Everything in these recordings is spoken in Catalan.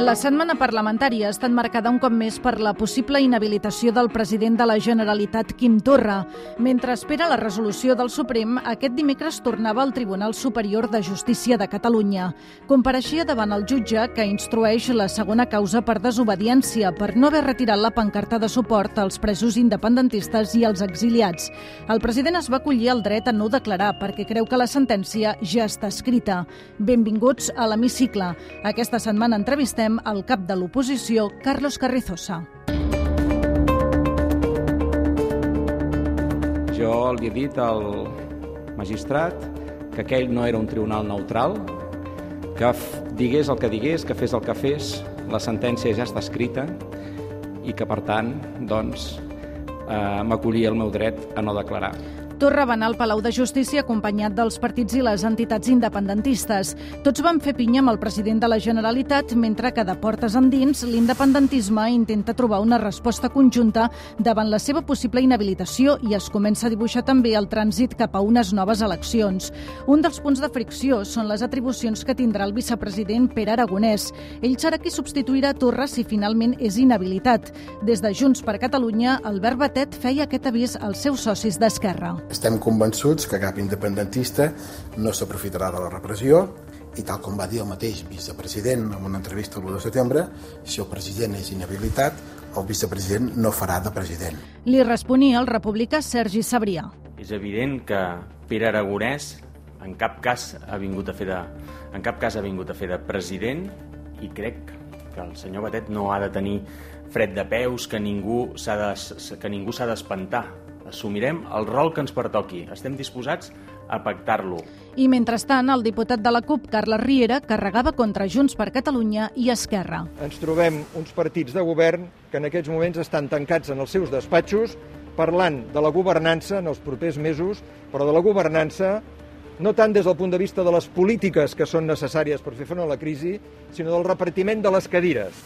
La setmana parlamentària ha estat marcada un cop més per la possible inhabilitació del president de la Generalitat, Quim Torra. Mentre espera la resolució del Suprem, aquest dimecres tornava al Tribunal Superior de Justícia de Catalunya. Compareixia davant el jutge que instrueix la segona causa per desobediència per no haver retirat la pancarta de suport als presos independentistes i als exiliats. El president es va acollir el dret a no declarar perquè creu que la sentència ja està escrita. Benvinguts a l'Hemicicle. Aquesta setmana entrevistem escoltem el cap de l'oposició, Carlos Carrizosa. Jo li he dit al magistrat que aquell no era un tribunal neutral, que digués el que digués, que fes el que fes, la sentència ja està escrita i que, per tant, doncs, eh, m'acollia el meu dret a no declarar. Torra va anar al Palau de Justícia acompanyat dels partits i les entitats independentistes. Tots van fer pinya amb el president de la Generalitat, mentre que de portes endins l'independentisme intenta trobar una resposta conjunta davant la seva possible inhabilitació i es comença a dibuixar també el trànsit cap a unes noves eleccions. Un dels punts de fricció són les atribucions que tindrà el vicepresident Pere Aragonès. Ell serà qui substituirà Torra si finalment és inhabilitat. Des de Junts per Catalunya, Albert Batet feia aquest avís als seus socis d'Esquerra. Estem convençuts que cap independentista no s'aprofitarà de la repressió i tal com va dir el mateix vicepresident en una entrevista el 1 de setembre, si el president és inhabilitat, el vicepresident no farà de president. Li responia el republicà Sergi Sabrià. És evident que Pere Aragonès en cap cas ha vingut a fer de, en cap cas ha vingut a fer de president i crec que el senyor Batet no ha de tenir fred de peus, que ningú s'ha de, que ningú s'ha d'espantar assumirem el rol que ens pertoqui. Estem disposats a pactar-lo. I mentrestant, el diputat de la CUP, Carles Riera, carregava contra Junts per Catalunya i Esquerra. Ens trobem uns partits de govern que en aquests moments estan tancats en els seus despatxos parlant de la governança en els propers mesos, però de la governança no tant des del punt de vista de les polítiques que són necessàries per fer front a la crisi, sinó del repartiment de les cadires.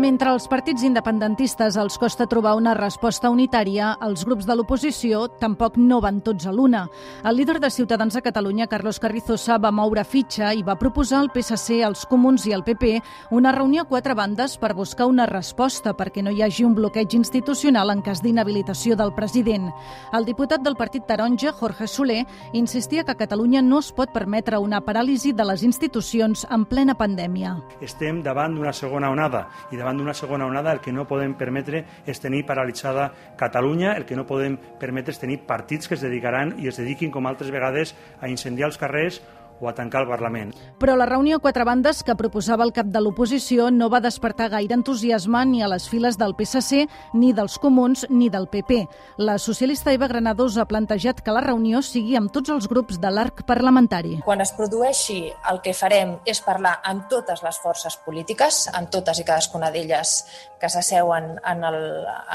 Mentre als partits independentistes els costa trobar una resposta unitària, els grups de l'oposició tampoc no van tots a l'una. El líder de Ciutadans a Catalunya, Carlos Carrizosa, va moure fitxa i va proposar al PSC, als Comuns i al PP una reunió a quatre bandes per buscar una resposta perquè no hi hagi un bloqueig institucional en cas d'inhabilitació del president. El diputat del Partit Taronja, Jorge Soler, insistia que Catalunya no es pot permetre una paràlisi de les institucions en plena pandèmia. Estem davant d'una segona onada i davant davant d'una segona onada el que no podem permetre és tenir paralitzada Catalunya, el que no podem permetre és tenir partits que es dedicaran i es dediquin, com altres vegades, a incendiar els carrers o a tancar el Parlament. Però la reunió a quatre bandes que proposava el cap de l'oposició no va despertar gaire entusiasme ni a les files del PSC, ni dels Comuns, ni del PP. La socialista Eva Granados ha plantejat que la reunió sigui amb tots els grups de l'arc parlamentari. Quan es produeixi, el que farem és parlar amb totes les forces polítiques, amb totes i cadascuna d'elles que s'asseuen en, el,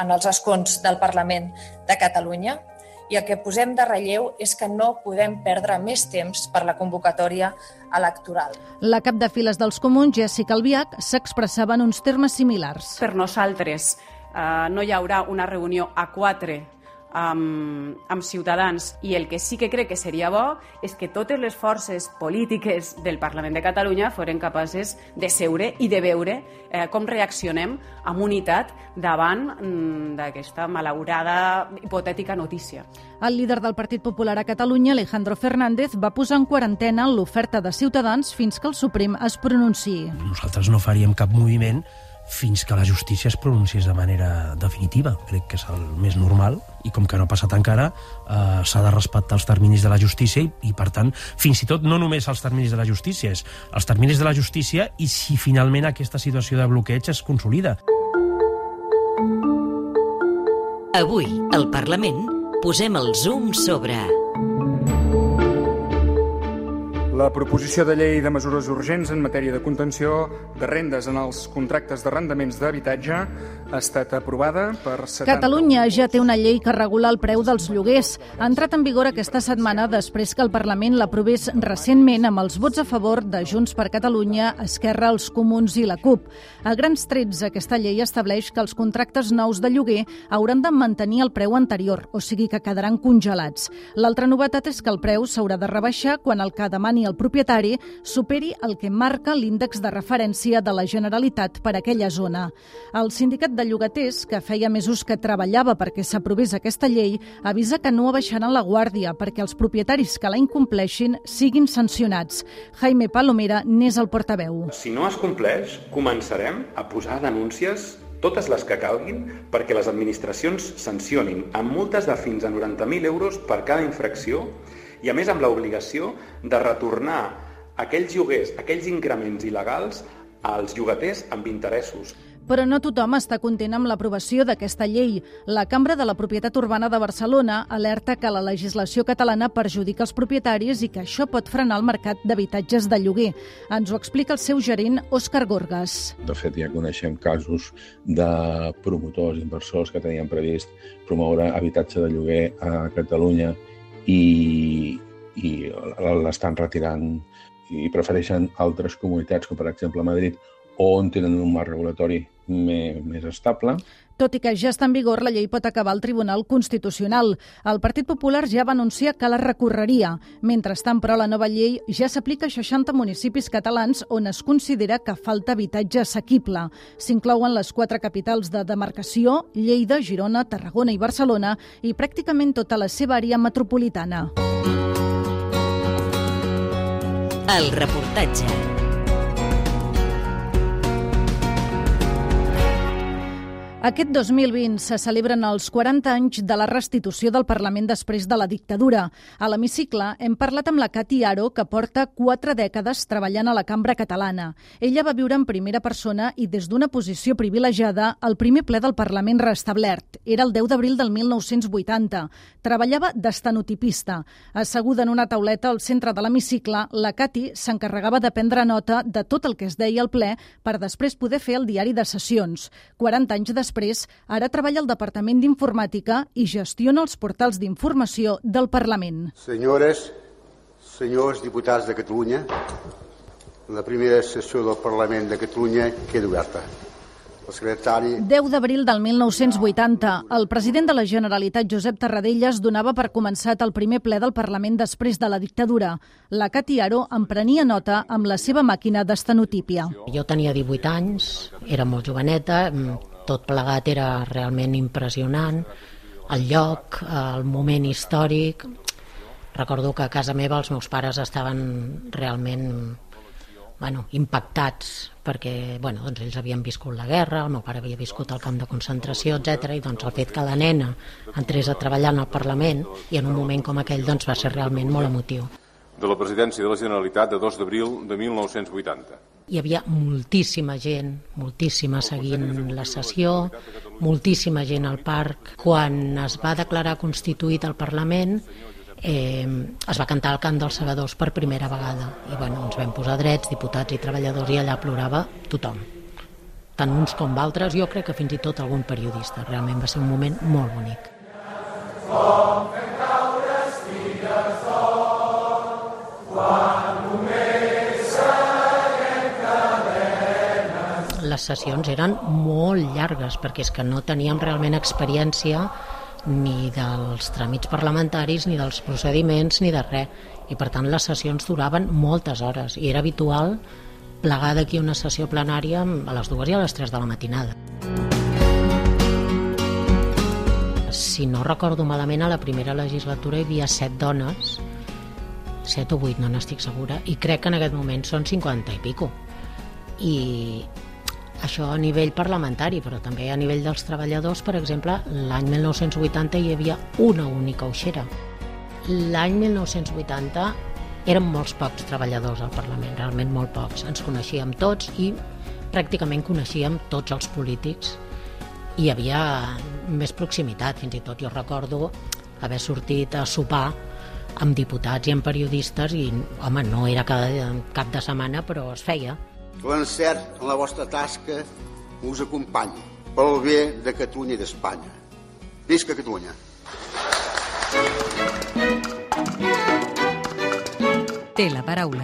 en els escons del Parlament de Catalunya, i el que posem de relleu és que no podem perdre més temps per la convocatòria electoral. La cap de files dels comuns, Jessica Albiach, s'expressava en uns termes similars. Per nosaltres eh, no hi haurà una reunió a quatre amb, amb Ciutadans i el que sí que crec que seria bo és que totes les forces polítiques del Parlament de Catalunya foren capaces de seure i de veure eh, com reaccionem amb unitat davant mm, d'aquesta malaurada hipotètica notícia. El líder del Partit Popular a Catalunya, Alejandro Fernández, va posar en quarantena l'oferta de Ciutadans fins que el Suprem es pronunciï. Nosaltres no faríem cap moviment fins que la justícia es pronunciés de manera definitiva. Crec que és el més normal i com que no ha passat encara, eh, s'ha de respectar els terminis de la justícia i, i, per tant, fins i tot no només els terminis de la justícia, és els terminis de la justícia i si finalment aquesta situació de bloqueig es consolida. Avui, al Parlament, posem el zoom sobre... La proposició de llei de mesures urgents en matèria de contenció de rendes en els contractes d'arrendaments d'habitatge ha estat aprovada per 70... Catalunya ja té una llei que regula el preu dels lloguers. Ha entrat en vigor aquesta setmana després que el Parlament l'aprovés recentment amb els vots a favor de Junts per Catalunya, Esquerra, els Comuns i la CUP. A grans trets, aquesta llei estableix que els contractes nous de lloguer hauran de mantenir el preu anterior, o sigui que quedaran congelats. L'altra novetat és que el preu s'haurà de rebaixar quan el que demani el propietari superi el que marca l'índex de referència de la Generalitat per aquella zona. El sindicat de llogaters, que feia mesos que treballava perquè s'aprovés aquesta llei, avisa que no abaixaran la guàrdia perquè els propietaris que la incompleixin siguin sancionats. Jaime Palomera n'és el portaveu. Si no es compleix, començarem a posar denúncies totes les que calguin perquè les administracions sancionin amb multes de fins a 90.000 euros per cada infracció i a més amb l'obligació de retornar aquells lloguers, aquells increments il·legals als llogaters amb interessos. Però no tothom està content amb l'aprovació d'aquesta llei. La Cambra de la Propietat Urbana de Barcelona alerta que la legislació catalana perjudica els propietaris i que això pot frenar el mercat d'habitatges de lloguer. Ens ho explica el seu gerent, Òscar Gorgas. De fet, ja coneixem casos de promotors, inversors que tenien previst promoure habitatge de lloguer a Catalunya i, i l'estan retirant i prefereixen altres comunitats, com per exemple Madrid, on tenen un marc regulatori més, més estable. Tot i que ja està en vigor, la llei pot acabar al Tribunal Constitucional. El Partit Popular ja va anunciar que la recorreria. Mentrestant, però, la nova llei ja s'aplica a 60 municipis catalans on es considera que falta habitatge assequible. S'inclouen les quatre capitals de demarcació, Lleida, Girona, Tarragona i Barcelona, i pràcticament tota la seva àrea metropolitana. El reportatge. Aquest 2020 se celebren els 40 anys de la restitució del Parlament després de la dictadura. A l'hemicicle hem parlat amb la Cati Aro, que porta quatre dècades treballant a la cambra catalana. Ella va viure en primera persona i des d'una posició privilegiada el primer ple del Parlament restablert. Era el 10 d'abril del 1980. Treballava d'estanotipista. Asseguda en una tauleta al centre de l'hemicicle, la Cati s'encarregava de prendre nota de tot el que es deia al ple per després poder fer el diari de sessions. 40 anys després després, ara treballa al Departament d'Informàtica i gestiona els portals d'informació del Parlament. Senyores, senyors diputats de Catalunya, la primera sessió del Parlament de Catalunya queda oberta el secretari... 10 d'abril del 1980, el president de la Generalitat, Josep Tarradellas, donava per començat el primer ple del Parlament després de la dictadura. La Cati Aro en prenia nota amb la seva màquina d'estenotípia. Jo tenia 18 anys, era molt joveneta, tot plegat era realment impressionant, el lloc, el moment històric... Recordo que a casa meva els meus pares estaven realment bueno, impactats perquè bueno, doncs ells havien viscut la guerra, el meu pare havia viscut el camp de concentració, etc. i doncs el fet que la nena entrés a treballar en el Parlament i en un moment com aquell doncs va ser realment molt emotiu. De la presidència de la Generalitat de 2 d'abril de 1980. Hi havia moltíssima gent, moltíssima seguint la sessió, moltíssima gent al parc. Quan es va declarar constituït el Parlament, eh, es va cantar el cant dels segadors per primera vegada. I bueno, ens vam posar drets, diputats i treballadors i allà plorava tothom. Tant uns com altres, jo crec que fins i tot algun periodista. Realment va ser un moment molt bonic les sessions eren molt llargues perquè és que no teníem realment experiència ni dels tràmits parlamentaris, ni dels procediments, ni de res. I per tant les sessions duraven moltes hores i era habitual plegar d'aquí una sessió plenària a les dues i a les tres de la matinada. Si no recordo malament, a la primera legislatura hi havia set dones, set o vuit, no n'estic segura, i crec que en aquest moment són 50 i pico. I això a nivell parlamentari, però també a nivell dels treballadors, per exemple, l'any 1980 hi havia una única uixera. L'any 1980 eren molts pocs treballadors al Parlament, realment molt pocs. Ens coneixíem tots i pràcticament coneixíem tots els polítics i hi havia més proximitat, fins i tot jo recordo haver sortit a sopar amb diputats i amb periodistes i, home, no era cada cap de setmana, però es feia l'encert en la vostra tasca us acompanyi. pel bé de Catalunya i d'Espanya. Visca Catalunya! Té la paraula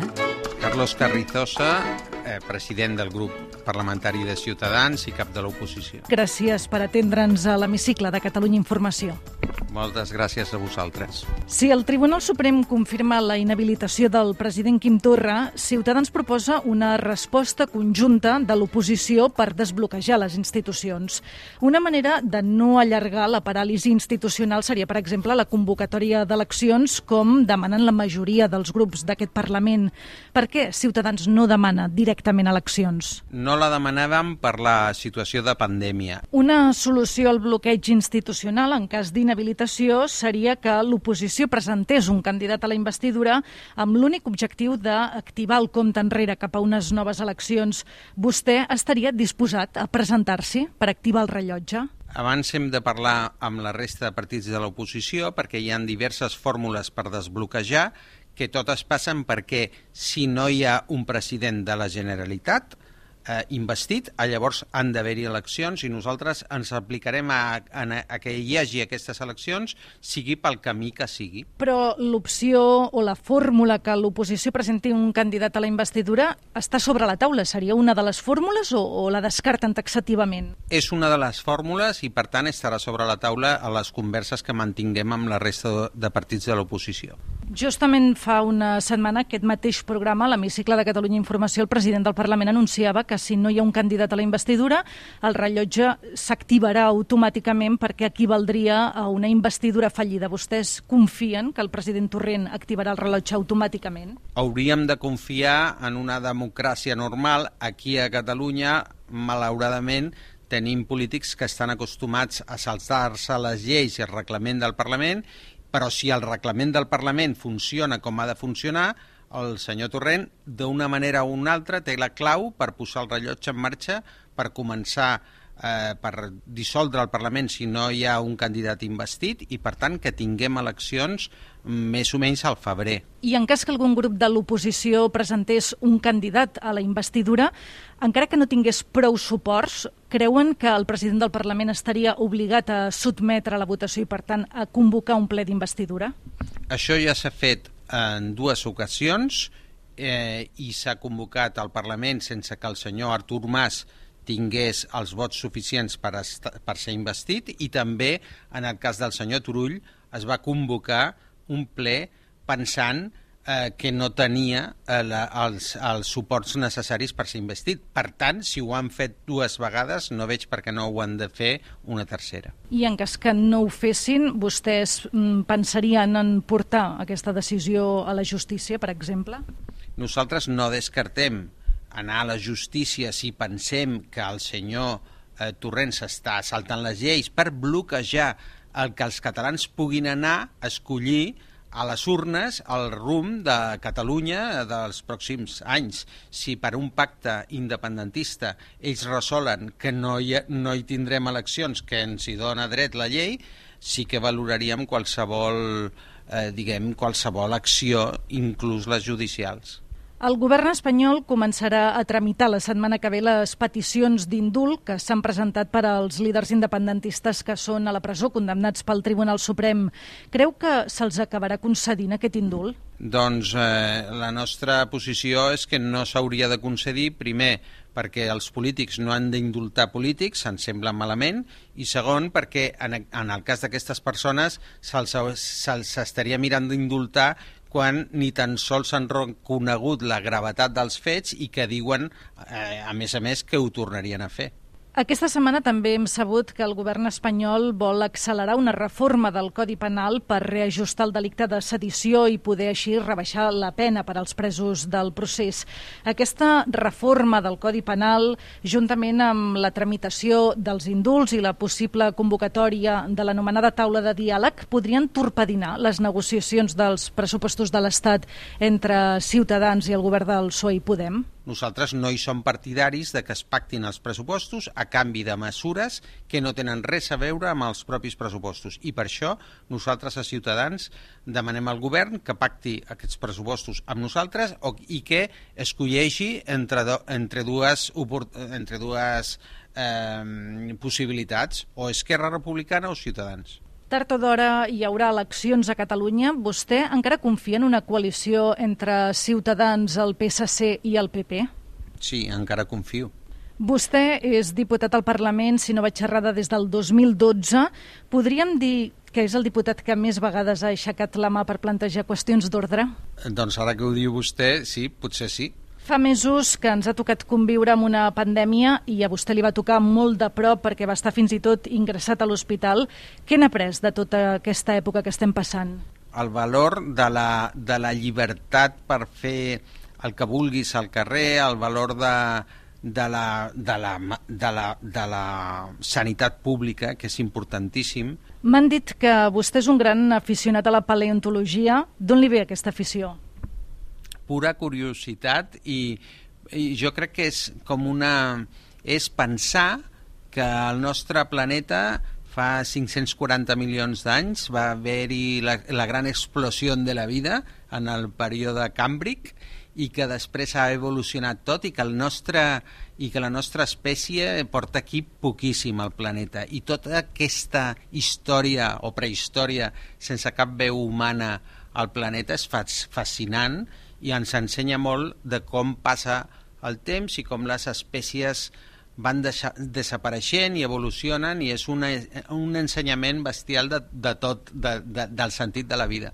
Carlos Carrizosa, eh, president del grup parlamentari de Ciutadans i cap de l'oposició. Gràcies per atendre'ns a l'hemicicle de Catalunya Informació. Moltes gràcies a vosaltres. Si el Tribunal Suprem confirma la inhabilitació del president Quim Torra, Ciutadans proposa una resposta conjunta de l'oposició per desbloquejar les institucions. Una manera de no allargar la paràlisi institucional seria, per exemple, la convocatòria d'eleccions, com demanen la majoria dels grups d'aquest Parlament. Per què Ciutadans no demana directament eleccions? No la demanàvem per la situació de pandèmia. Una solució al bloqueig institucional en cas d'inhabilitació seria que l'oposició presentés un candidat a la investidura amb l'únic objectiu d'activar el compte enrere cap a unes noves eleccions. Vostè estaria disposat a presentar-s'hi per activar el rellotge? Abans hem de parlar amb la resta de partits de l'oposició perquè hi ha diverses fórmules per desbloquejar que totes passen perquè si no hi ha un president de la Generalitat, eh, investit, a llavors han d'haver-hi eleccions i nosaltres ens aplicarem a, a, a que hi hagi aquestes eleccions, sigui pel camí que sigui. Però l'opció o la fórmula que l'oposició presenti un candidat a la investidura està sobre la taula. Seria una de les fórmules o, o la descarten taxativament? És una de les fórmules i, per tant, estarà sobre la taula a les converses que mantinguem amb la resta de partits de l'oposició. Justament fa una setmana, aquest mateix programa, l'Hemicicle de Catalunya Informació, el president del Parlament anunciava que si no hi ha un candidat a la investidura, el rellotge s'activarà automàticament perquè equivaldria a una investidura fallida. Vostès confien que el president Torrent activarà el rellotge automàticament? Hauríem de confiar en una democràcia normal. Aquí a Catalunya, malauradament, tenim polítics que estan acostumats a saltar-se les lleis i el reglament del Parlament però si el reglament del Parlament funciona com ha de funcionar, el senyor Torrent, d'una manera o una altra, té la clau per posar el rellotge en marxa, per començar eh, per dissoldre el Parlament si no hi ha un candidat investit i, per tant, que tinguem eleccions més o menys al febrer. I en cas que algun grup de l'oposició presentés un candidat a la investidura, encara que no tingués prou suports, creuen que el president del Parlament estaria obligat a sotmetre a la votació i, per tant, a convocar un ple d'investidura? Això ja s'ha fet en dues ocasions eh, i s'ha convocat al Parlament sense que el senyor Artur Mas tingués els vots suficients per, per ser investit i també, en el cas del senyor Turull, es va convocar un ple pensant eh, que no tenia eh, la, els, els suports necessaris per ser investit. Per tant, si ho han fet dues vegades, no veig per què no ho han de fer una tercera. I en cas que no ho fessin, vostès mm, pensarien en portar aquesta decisió a la justícia, per exemple? Nosaltres no descartem anar a la justícia si pensem que el senyor eh, Torrent s'està saltant les lleis per bloquejar el que els catalans puguin anar a escollir a les urnes el rum de Catalunya dels pròxims anys. Si per un pacte independentista ells resolen que no hi, no hi tindrem eleccions, que ens hi dona dret la llei, sí que valoraríem qualsevol, eh, diguem, qualsevol acció, inclús les judicials. El govern espanyol començarà a tramitar la setmana que ve les peticions d'indult que s'han presentat per als líders independentistes que són a la presó condemnats pel Tribunal Suprem. Creu que se'ls acabarà concedint aquest indult? Doncs eh, la nostra posició és que no s'hauria de concedir, primer, perquè els polítics no han d'indultar polítics, ens sembla malament, i segon, perquè en, en el cas d'aquestes persones se'ls se estaria mirant d'indultar quan ni tan sols han reconegut la gravetat dels fets i que diuen, eh, a més a més, que ho tornarien a fer. Aquesta setmana també hem sabut que el govern espanyol vol accelerar una reforma del Codi Penal per reajustar el delicte de sedició i poder així rebaixar la pena per als presos del procés. Aquesta reforma del Codi Penal, juntament amb la tramitació dels indults i la possible convocatòria de l'anomenada taula de diàleg, podrien torpedinar les negociacions dels pressupostos de l'Estat entre Ciutadans i el govern del PSOE i Podem? Nosaltres no hi som partidaris de que es pactin els pressupostos a canvi de mesures que no tenen res a veure amb els propis pressupostos. I per això nosaltres a Ciutadans demanem al govern que pacti aquests pressupostos amb nosaltres o, i que escolleixi entre, entre dues, entre dues eh, possibilitats, o Esquerra Republicana o Ciutadans. Tard o d'hora hi haurà eleccions a Catalunya. Vostè encara confia en una coalició entre Ciutadans, el PSC i el PP? Sí, encara confio. Vostè és diputat al Parlament, si no vaig xerrada, des del 2012. Podríem dir que és el diputat que més vegades ha aixecat la mà per plantejar qüestions d'ordre? Doncs ara que ho diu vostè, sí, potser sí. Fa mesos que ens ha tocat conviure amb una pandèmia i a vostè li va tocar molt de prop perquè va estar fins i tot ingressat a l'hospital. Què n'ha après de tota aquesta època que estem passant? El valor de la, de la llibertat per fer el que vulguis al carrer, el valor de, de la, de, la, de, la, de la sanitat pública, que és importantíssim. M'han dit que vostè és un gran aficionat a la paleontologia. D'on li ve aquesta afició? Pura curiositat i, i jo crec que és com una... és pensar que el nostre planeta fa 540 milions d'anys va haver-hi la, la gran explosió de la vida en el període càmbric i que després ha evolucionat tot i que el nostre i que la nostra espècie porta aquí poquíssim al planeta. I tota aquesta història o prehistòria sense cap veu humana al planeta és fascinant i ens ensenya molt de com passa el temps i com les espècies van deixar, desapareixent i evolucionen i és una, un ensenyament bestial de, de tot, de, de, del sentit de la vida.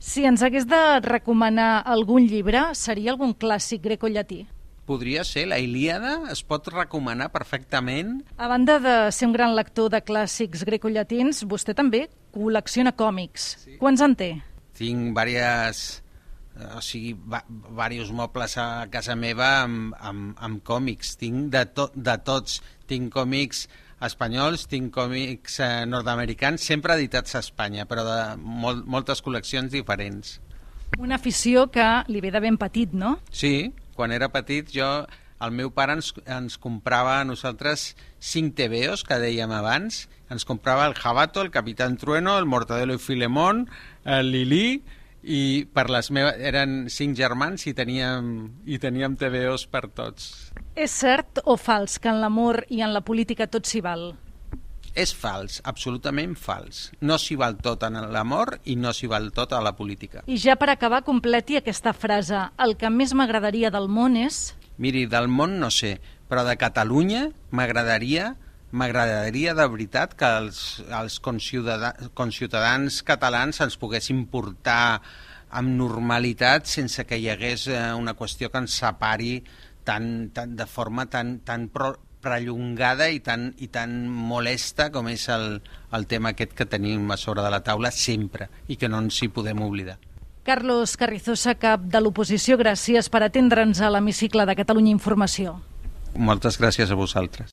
Si ens hagués de recomanar algun llibre, seria algun clàssic greco-llatí? Podria ser, la Ilíada es pot recomanar perfectament. A banda de ser un gran lector de clàssics greco-llatins, vostè també col·lecciona còmics. Sí. Quants en té? Tinc diverses o sigui, va, diversos mobles a casa meva amb, amb, amb còmics. Tinc de, to, de tots. Tinc còmics espanyols, tinc còmics eh, nord-americans, sempre editats a Espanya, però de mol, moltes col·leccions diferents. Una afició que li ve de ben petit, no? Sí, quan era petit jo el meu pare ens, ens comprava a nosaltres cinc TVOs, que dèiem abans, ens comprava el Jabato, el Capitán Trueno, el Mortadelo i Filemón, el Lili, i per les meves... eren cinc germans i teníem, i teníem TVOs per tots. És cert o fals que en l'amor i en la política tot s'hi val? És fals, absolutament fals. No s'hi val tot en l'amor i no s'hi val tot a la política. I ja per acabar, completi aquesta frase. El que més m'agradaria del món és... Miri, del món no sé, però de Catalunya m'agradaria m'agradaria de veritat que els, els conciutadans, conciutadans catalans ens poguessin portar amb normalitat sense que hi hagués eh, una qüestió que ens separi tan, tan, de forma tan, tan pro, prellongada i tan, i tan molesta com és el, el tema aquest que tenim a sobre de la taula sempre i que no ens hi podem oblidar. Carlos Carrizosa, cap de l'oposició, gràcies per atendre'ns a l'hemicicle de Catalunya Informació. Moltes gràcies a vosaltres.